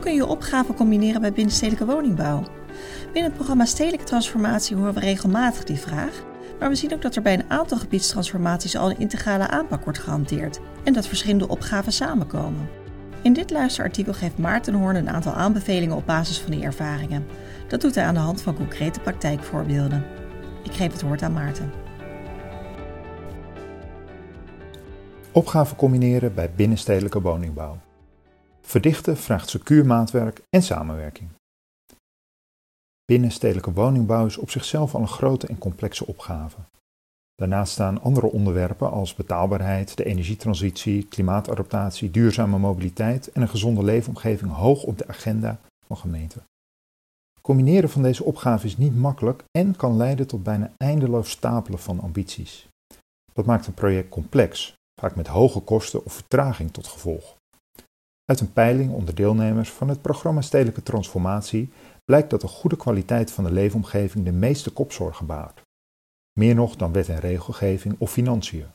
kun je opgaven combineren bij binnenstedelijke woningbouw? Binnen het programma Stedelijke Transformatie horen we regelmatig die vraag, maar we zien ook dat er bij een aantal gebiedstransformaties al een integrale aanpak wordt gehanteerd en dat verschillende opgaven samenkomen. In dit luisterartikel geeft Maarten Hoorn een aantal aanbevelingen op basis van die ervaringen. Dat doet hij aan de hand van concrete praktijkvoorbeelden. Ik geef het woord aan Maarten. Opgaven combineren bij binnenstedelijke woningbouw. Verdichten vraagt secuur maatwerk en samenwerking. Binnenstedelijke woningbouw is op zichzelf al een grote en complexe opgave. Daarnaast staan andere onderwerpen als betaalbaarheid, de energietransitie, klimaatadaptatie, duurzame mobiliteit en een gezonde leefomgeving hoog op de agenda van gemeenten. Combineren van deze opgaven is niet makkelijk en kan leiden tot bijna eindeloos stapelen van ambities. Dat maakt een project complex, vaak met hoge kosten of vertraging tot gevolg. Uit een peiling onder deelnemers van het programma Stedelijke Transformatie blijkt dat de goede kwaliteit van de leefomgeving de meeste kopzorgen baart. Meer nog dan wet en regelgeving of financiën.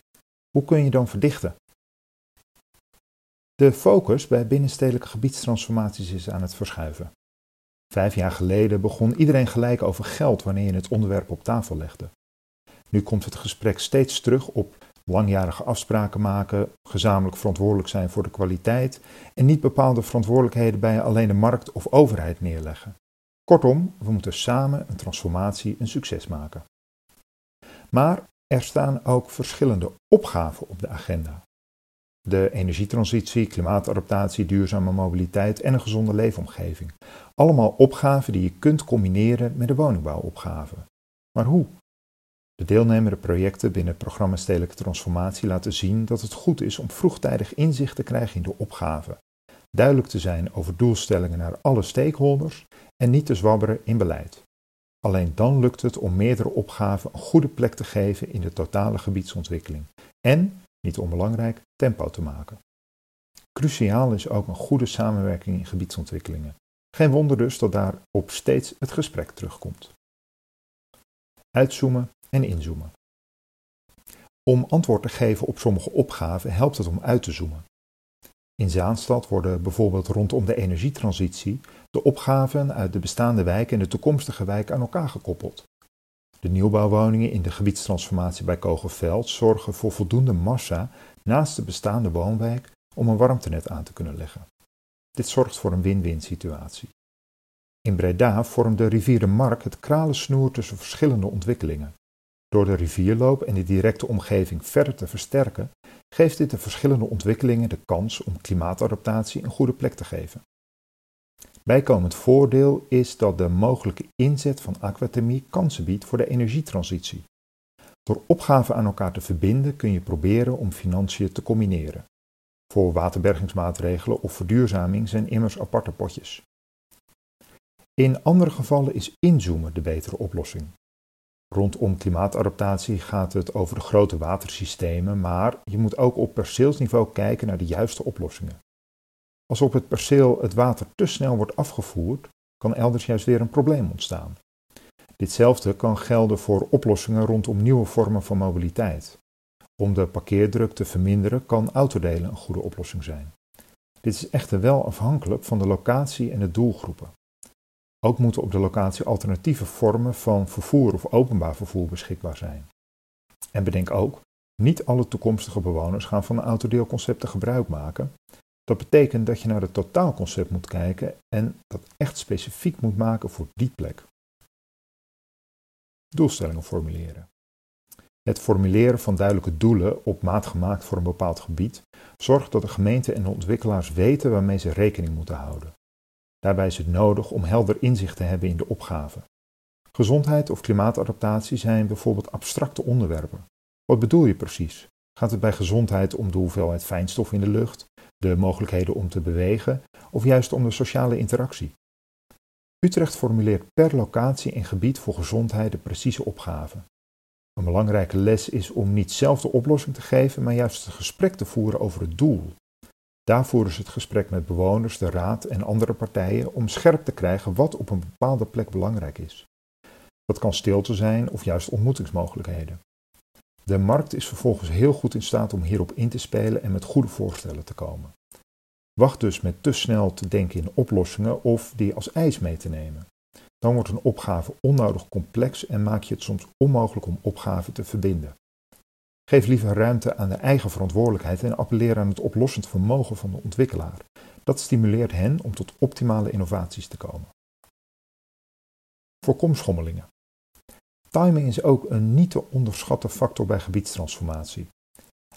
Hoe kun je dan verdichten? De focus bij binnenstedelijke gebiedstransformaties is aan het verschuiven. Vijf jaar geleden begon iedereen gelijk over geld wanneer je het onderwerp op tafel legde. Nu komt het gesprek steeds terug op langjarige afspraken maken, gezamenlijk verantwoordelijk zijn voor de kwaliteit en niet bepaalde verantwoordelijkheden bij alleen de markt of overheid neerleggen. Kortom, we moeten samen een transformatie een succes maken. Maar er staan ook verschillende opgaven op de agenda. De energietransitie, klimaatadaptatie, duurzame mobiliteit en een gezonde leefomgeving. Allemaal opgaven die je kunt combineren met de woningbouwopgave. Maar hoe? De deelnemende projecten binnen het programma Stedelijke Transformatie laten zien dat het goed is om vroegtijdig inzicht te krijgen in de opgave, duidelijk te zijn over doelstellingen naar alle stakeholders en niet te zwabberen in beleid. Alleen dan lukt het om meerdere opgaven een goede plek te geven in de totale gebiedsontwikkeling en, niet onbelangrijk, tempo te maken. Cruciaal is ook een goede samenwerking in gebiedsontwikkelingen. Geen wonder dus dat daarop steeds het gesprek terugkomt. Uitzoomen en inzoomen. Om antwoord te geven op sommige opgaven helpt het om uit te zoomen. In Zaanstad worden bijvoorbeeld rondom de energietransitie de opgaven uit de bestaande wijk en de toekomstige wijk aan elkaar gekoppeld. De nieuwbouwwoningen in de gebiedstransformatie bij Kogelveld zorgen voor voldoende massa naast de bestaande woonwijk om een warmtenet aan te kunnen leggen. Dit zorgt voor een win-win situatie. In Breda vormt de rivier de Mark het kralensnoer tussen verschillende ontwikkelingen. Door de rivierloop en de directe omgeving verder te versterken, geeft dit de verschillende ontwikkelingen de kans om klimaatadaptatie een goede plek te geven. Bijkomend voordeel is dat de mogelijke inzet van aquathermie kansen biedt voor de energietransitie. Door opgaven aan elkaar te verbinden kun je proberen om financiën te combineren. Voor waterbergingsmaatregelen of verduurzaming zijn immers aparte potjes. In andere gevallen is inzoomen de betere oplossing. Rondom klimaatadaptatie gaat het over de grote watersystemen, maar je moet ook op perceelsniveau kijken naar de juiste oplossingen. Als op het perceel het water te snel wordt afgevoerd, kan elders juist weer een probleem ontstaan. Ditzelfde kan gelden voor oplossingen rondom nieuwe vormen van mobiliteit. Om de parkeerdruk te verminderen kan autodelen een goede oplossing zijn. Dit is echter wel afhankelijk van de locatie en de doelgroepen. Ook moeten op de locatie alternatieve vormen van vervoer of openbaar vervoer beschikbaar zijn. En bedenk ook, niet alle toekomstige bewoners gaan van de autodeelconcepten gebruik maken. Dat betekent dat je naar het totaalconcept moet kijken en dat echt specifiek moet maken voor die plek. Doelstellingen formuleren. Het formuleren van duidelijke doelen op maat gemaakt voor een bepaald gebied zorgt dat de gemeente en de ontwikkelaars weten waarmee ze rekening moeten houden. Daarbij is het nodig om helder inzicht te hebben in de opgave. Gezondheid of klimaatadaptatie zijn bijvoorbeeld abstracte onderwerpen. Wat bedoel je precies? Gaat het bij gezondheid om de hoeveelheid fijnstof in de lucht, de mogelijkheden om te bewegen of juist om de sociale interactie? Utrecht formuleert per locatie en gebied voor gezondheid de precieze opgave. Een belangrijke les is om niet zelf de oplossing te geven, maar juist het gesprek te voeren over het doel. Daar voeren ze het gesprek met bewoners, de raad en andere partijen om scherp te krijgen wat op een bepaalde plek belangrijk is. Dat kan stilte zijn of juist ontmoetingsmogelijkheden. De markt is vervolgens heel goed in staat om hierop in te spelen en met goede voorstellen te komen. Wacht dus met te snel te denken in oplossingen of die als ijs mee te nemen. Dan wordt een opgave onnodig complex en maak je het soms onmogelijk om opgaven te verbinden. Geef liever ruimte aan de eigen verantwoordelijkheid en appelleer aan het oplossend vermogen van de ontwikkelaar. Dat stimuleert hen om tot optimale innovaties te komen. Voorkom schommelingen. Timing is ook een niet te onderschatte factor bij gebiedstransformatie.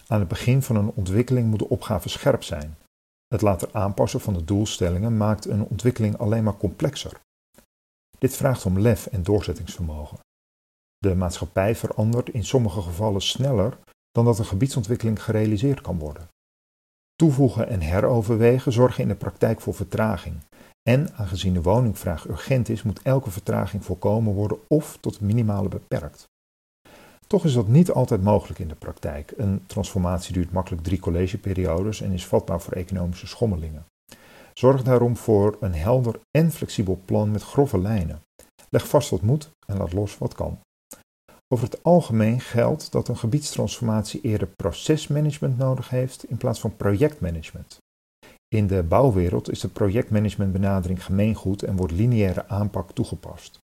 Aan het begin van een ontwikkeling moet de opgave scherp zijn. Het later aanpassen van de doelstellingen maakt een ontwikkeling alleen maar complexer. Dit vraagt om lef en doorzettingsvermogen. De maatschappij verandert in sommige gevallen sneller dan dat een gebiedsontwikkeling gerealiseerd kan worden. Toevoegen en heroverwegen zorgen in de praktijk voor vertraging. En aangezien de woningvraag urgent is, moet elke vertraging voorkomen worden of tot minimale beperkt. Toch is dat niet altijd mogelijk in de praktijk. Een transformatie duurt makkelijk drie collegeperiodes en is vatbaar voor economische schommelingen. Zorg daarom voor een helder en flexibel plan met grove lijnen. Leg vast wat moet en laat los wat kan. Over het algemeen geldt dat een gebiedstransformatie eerder procesmanagement nodig heeft in plaats van projectmanagement. In de bouwwereld is de projectmanagementbenadering gemeengoed en wordt lineaire aanpak toegepast.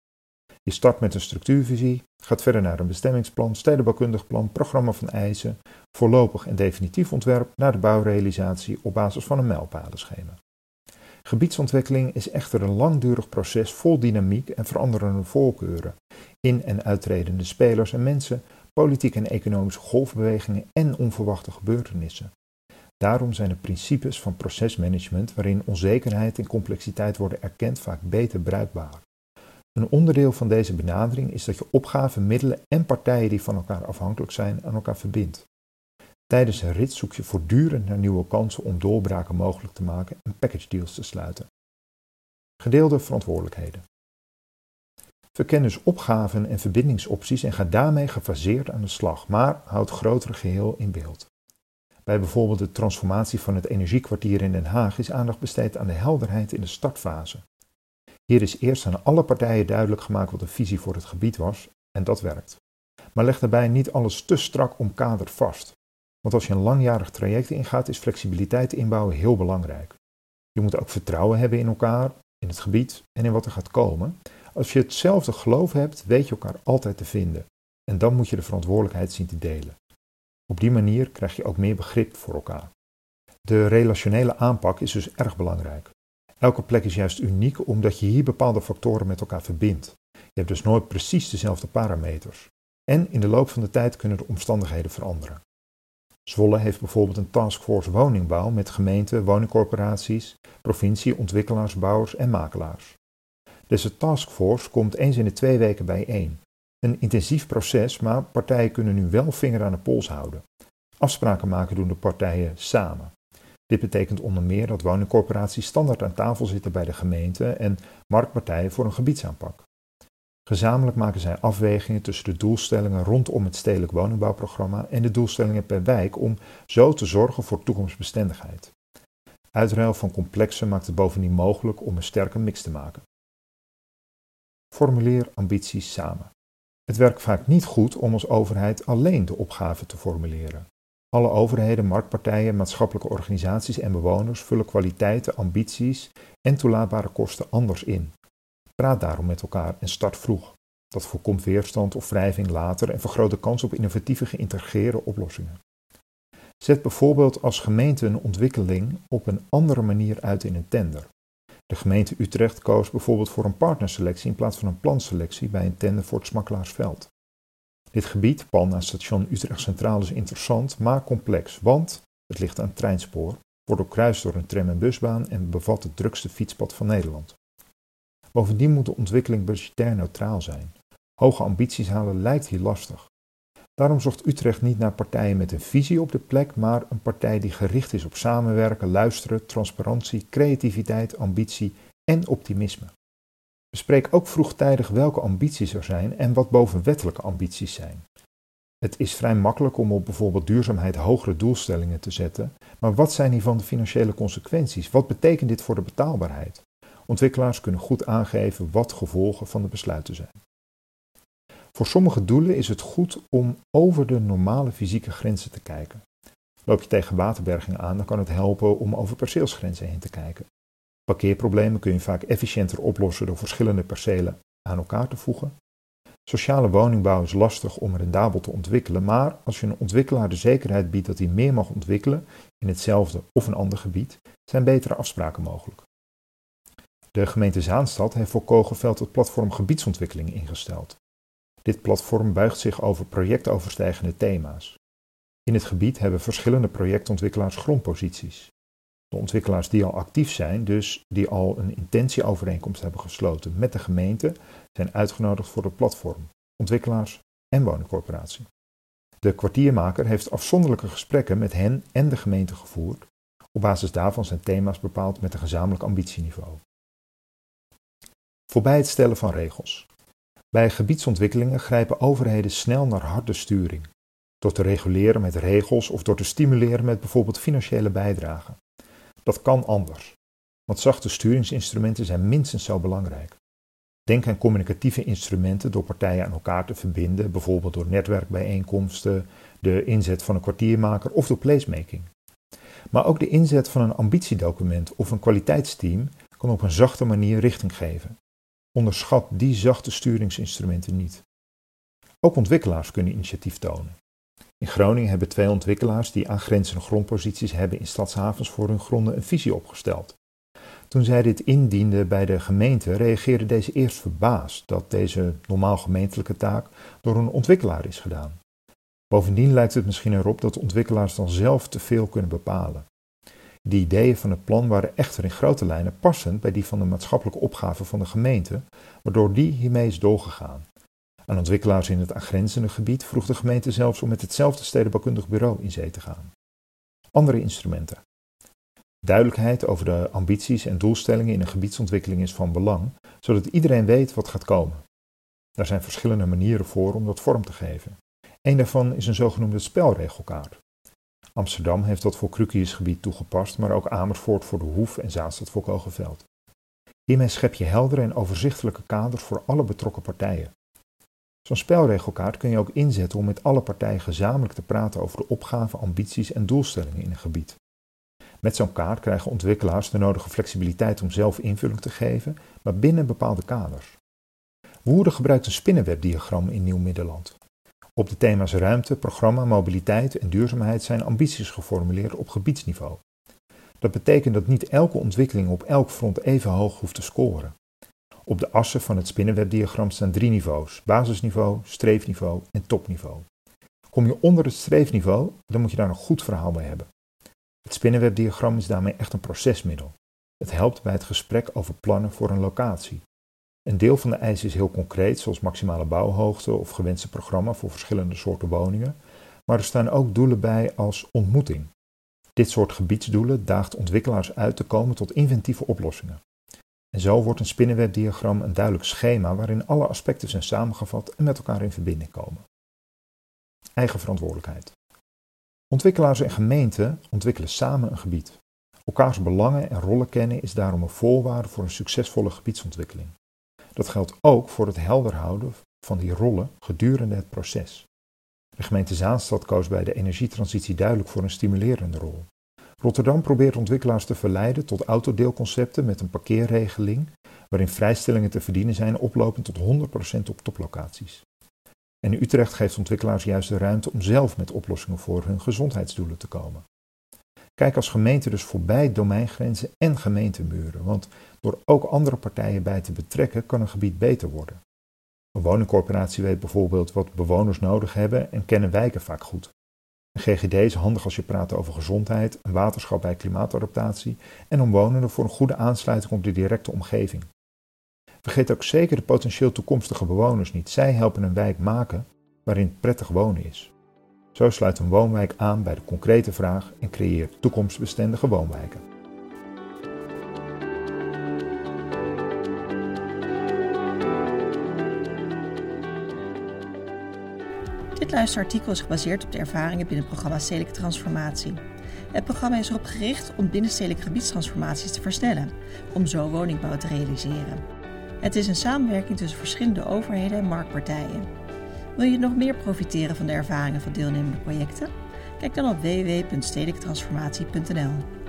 Je start met een structuurvisie, gaat verder naar een bestemmingsplan, stedenbouwkundig plan, programma van eisen, voorlopig en definitief ontwerp naar de bouwrealisatie op basis van een mijlpalenschema. Gebiedsontwikkeling is echter een langdurig proces vol dynamiek en veranderende voorkeuren, in- en uittredende spelers en mensen, politieke en economische golfbewegingen en onverwachte gebeurtenissen. Daarom zijn de principes van procesmanagement waarin onzekerheid en complexiteit worden erkend vaak beter bruikbaar. Een onderdeel van deze benadering is dat je opgaven, middelen en partijen die van elkaar afhankelijk zijn aan elkaar verbindt. Tijdens een rit zoek je voortdurend naar nieuwe kansen om doorbraken mogelijk te maken en package deals te sluiten. Gedeelde verantwoordelijkheden. Verken dus opgaven en verbindingsopties en ga daarmee gefaseerd aan de slag, maar houd grotere geheel in beeld. Bij bijvoorbeeld de transformatie van het energiekwartier in Den Haag is aandacht besteed aan de helderheid in de startfase. Hier is eerst aan alle partijen duidelijk gemaakt wat de visie voor het gebied was en dat werkt. Maar leg daarbij niet alles te strak omkaderd vast. Want als je een langjarig traject ingaat, is flexibiliteit inbouwen heel belangrijk. Je moet ook vertrouwen hebben in elkaar, in het gebied en in wat er gaat komen. Als je hetzelfde geloof hebt, weet je elkaar altijd te vinden. En dan moet je de verantwoordelijkheid zien te delen. Op die manier krijg je ook meer begrip voor elkaar. De relationele aanpak is dus erg belangrijk. Elke plek is juist uniek omdat je hier bepaalde factoren met elkaar verbindt. Je hebt dus nooit precies dezelfde parameters. En in de loop van de tijd kunnen de omstandigheden veranderen. Zwolle heeft bijvoorbeeld een taskforce woningbouw met gemeenten, woningcorporaties, provincie, ontwikkelaars, bouwers en makelaars. Deze taskforce komt eens in de twee weken bijeen. Een intensief proces, maar partijen kunnen nu wel vinger aan de pols houden. Afspraken maken doen de partijen samen. Dit betekent onder meer dat woningcorporaties standaard aan tafel zitten bij de gemeente en marktpartijen voor een gebiedsaanpak. Gezamenlijk maken zij afwegingen tussen de doelstellingen rondom het stedelijk woningbouwprogramma en de doelstellingen per wijk om zo te zorgen voor toekomstbestendigheid. Uitruil van complexen maakt het bovendien mogelijk om een sterke mix te maken. Formuleer ambities samen. Het werkt vaak niet goed om als overheid alleen de opgave te formuleren. Alle overheden, marktpartijen, maatschappelijke organisaties en bewoners vullen kwaliteiten, ambities en toelaatbare kosten anders in. Praat daarom met elkaar en start vroeg. Dat voorkomt weerstand of wrijving later en vergroot de kans op innovatieve geïntegreerde oplossingen. Zet bijvoorbeeld als gemeente een ontwikkeling op een andere manier uit in een tender. De gemeente Utrecht koos bijvoorbeeld voor een partnerselectie in plaats van een planselectie bij een tender voor het Smakkelaarsveld. Dit gebied, pal aan station Utrecht Centraal, is interessant, maar complex, want het ligt aan het treinspoor, wordt doorkruist door een tram- en busbaan en bevat het drukste fietspad van Nederland. Bovendien moet de ontwikkeling budgetair neutraal zijn. Hoge ambities halen lijkt hier lastig. Daarom zocht Utrecht niet naar partijen met een visie op de plek, maar een partij die gericht is op samenwerken, luisteren, transparantie, creativiteit, ambitie en optimisme. Bespreek ook vroegtijdig welke ambities er zijn en wat bovenwettelijke ambities zijn. Het is vrij makkelijk om op bijvoorbeeld duurzaamheid hogere doelstellingen te zetten, maar wat zijn hiervan de financiële consequenties? Wat betekent dit voor de betaalbaarheid? Ontwikkelaars kunnen goed aangeven wat gevolgen van de besluiten zijn. Voor sommige doelen is het goed om over de normale fysieke grenzen te kijken. Loop je tegen waterberging aan, dan kan het helpen om over perceelsgrenzen heen te kijken. Parkeerproblemen kun je vaak efficiënter oplossen door verschillende percelen aan elkaar te voegen. Sociale woningbouw is lastig om rendabel te ontwikkelen, maar als je een ontwikkelaar de zekerheid biedt dat hij meer mag ontwikkelen in hetzelfde of een ander gebied, zijn betere afspraken mogelijk. De gemeente Zaanstad heeft voor Kogelveld het platform gebiedsontwikkeling ingesteld. Dit platform buigt zich over projectoverstijgende thema's. In het gebied hebben verschillende projectontwikkelaars grondposities. De ontwikkelaars die al actief zijn, dus die al een intentieovereenkomst hebben gesloten met de gemeente, zijn uitgenodigd voor het platform, ontwikkelaars en woningcorporatie. De kwartiermaker heeft afzonderlijke gesprekken met hen en de gemeente gevoerd. Op basis daarvan zijn thema's bepaald met een gezamenlijk ambitieniveau. Voorbij het stellen van regels. Bij gebiedsontwikkelingen grijpen overheden snel naar harde sturing, door te reguleren met regels of door te stimuleren met bijvoorbeeld financiële bijdragen. Dat kan anders, want zachte sturingsinstrumenten zijn minstens zo belangrijk. Denk aan communicatieve instrumenten door partijen aan elkaar te verbinden, bijvoorbeeld door netwerkbijeenkomsten, de inzet van een kwartiermaker of door placemaking. Maar ook de inzet van een ambitiedocument of een kwaliteitsteam kan op een zachte manier richting geven. Onderschat die zachte sturingsinstrumenten niet. Ook ontwikkelaars kunnen initiatief tonen. In Groningen hebben twee ontwikkelaars die aangrenzende grondposities hebben in stadshavens voor hun gronden een visie opgesteld. Toen zij dit indienden bij de gemeente, reageerde deze eerst verbaasd dat deze normaal gemeentelijke taak door een ontwikkelaar is gedaan. Bovendien lijkt het misschien erop dat ontwikkelaars dan zelf te veel kunnen bepalen. De ideeën van het plan waren echter in grote lijnen passend bij die van de maatschappelijke opgave van de gemeente, waardoor die hiermee is doorgegaan. Aan ontwikkelaars in het aangrenzende gebied vroeg de gemeente zelfs om met hetzelfde stedenbouwkundig bureau in zee te gaan. Andere instrumenten. Duidelijkheid over de ambities en doelstellingen in een gebiedsontwikkeling is van belang, zodat iedereen weet wat gaat komen. Daar zijn verschillende manieren voor om dat vorm te geven. Een daarvan is een zogenoemde spelregelkaart. Amsterdam heeft dat voor Krukiusgebied toegepast, maar ook Amersfoort voor de Hoef en Zaanstad voor Kogelveld. Hiermee schep je heldere en overzichtelijke kaders voor alle betrokken partijen. Zo'n spelregelkaart kun je ook inzetten om met alle partijen gezamenlijk te praten over de opgaven, ambities en doelstellingen in een gebied. Met zo'n kaart krijgen ontwikkelaars de nodige flexibiliteit om zelf invulling te geven, maar binnen bepaalde kaders. Woerden gebruikt een spinnenwebdiagram in Nieuw-Middelland. Op de thema's ruimte, programma, mobiliteit en duurzaamheid zijn ambities geformuleerd op gebiedsniveau. Dat betekent dat niet elke ontwikkeling op elk front even hoog hoeft te scoren. Op de assen van het spinnenwebdiagram staan drie niveaus: basisniveau, streefniveau en topniveau. Kom je onder het streefniveau, dan moet je daar een goed verhaal bij hebben. Het spinnenwebdiagram is daarmee echt een procesmiddel. Het helpt bij het gesprek over plannen voor een locatie. Een deel van de eisen is heel concreet, zoals maximale bouwhoogte of gewenste programma voor verschillende soorten woningen, maar er staan ook doelen bij als ontmoeting. Dit soort gebiedsdoelen daagt ontwikkelaars uit te komen tot inventieve oplossingen. En zo wordt een spinnenwebdiagram een duidelijk schema waarin alle aspecten zijn samengevat en met elkaar in verbinding komen. Eigen verantwoordelijkheid. Ontwikkelaars en gemeenten ontwikkelen samen een gebied. Elkaars belangen en rollen kennen is daarom een voorwaarde voor een succesvolle gebiedsontwikkeling. Dat geldt ook voor het helder houden van die rollen gedurende het proces. De gemeente Zaanstad koos bij de energietransitie duidelijk voor een stimulerende rol. Rotterdam probeert ontwikkelaars te verleiden tot autodeelconcepten met een parkeerregeling waarin vrijstellingen te verdienen zijn oplopend tot 100% op toplocaties. En Utrecht geeft ontwikkelaars juist de ruimte om zelf met oplossingen voor hun gezondheidsdoelen te komen. Kijk als gemeente dus voorbij domeingrenzen en gemeentemuren, want door ook andere partijen bij te betrekken kan een gebied beter worden. Een woningcorporatie weet bijvoorbeeld wat bewoners nodig hebben en kennen wijken vaak goed. Een GGD is handig als je praat over gezondheid, een waterschap bij klimaatadaptatie en omwonenden voor een goede aansluiting op de directe omgeving. Vergeet ook zeker de potentieel toekomstige bewoners niet. Zij helpen een wijk maken waarin prettig wonen is. Zo sluit een woonwijk aan bij de concrete vraag en creëert toekomstbestendige woonwijken. Dit luisterartikel is gebaseerd op de ervaringen binnen het programma Stedelijke Transformatie. Het programma is erop gericht om binnenstedelijke gebiedstransformaties te versnellen, om zo woningbouw te realiseren. Het is een samenwerking tussen verschillende overheden en marktpartijen. Wil je nog meer profiteren van de ervaringen van deelnemende projecten? Kijk dan op www.stedelijketransformatie.nl.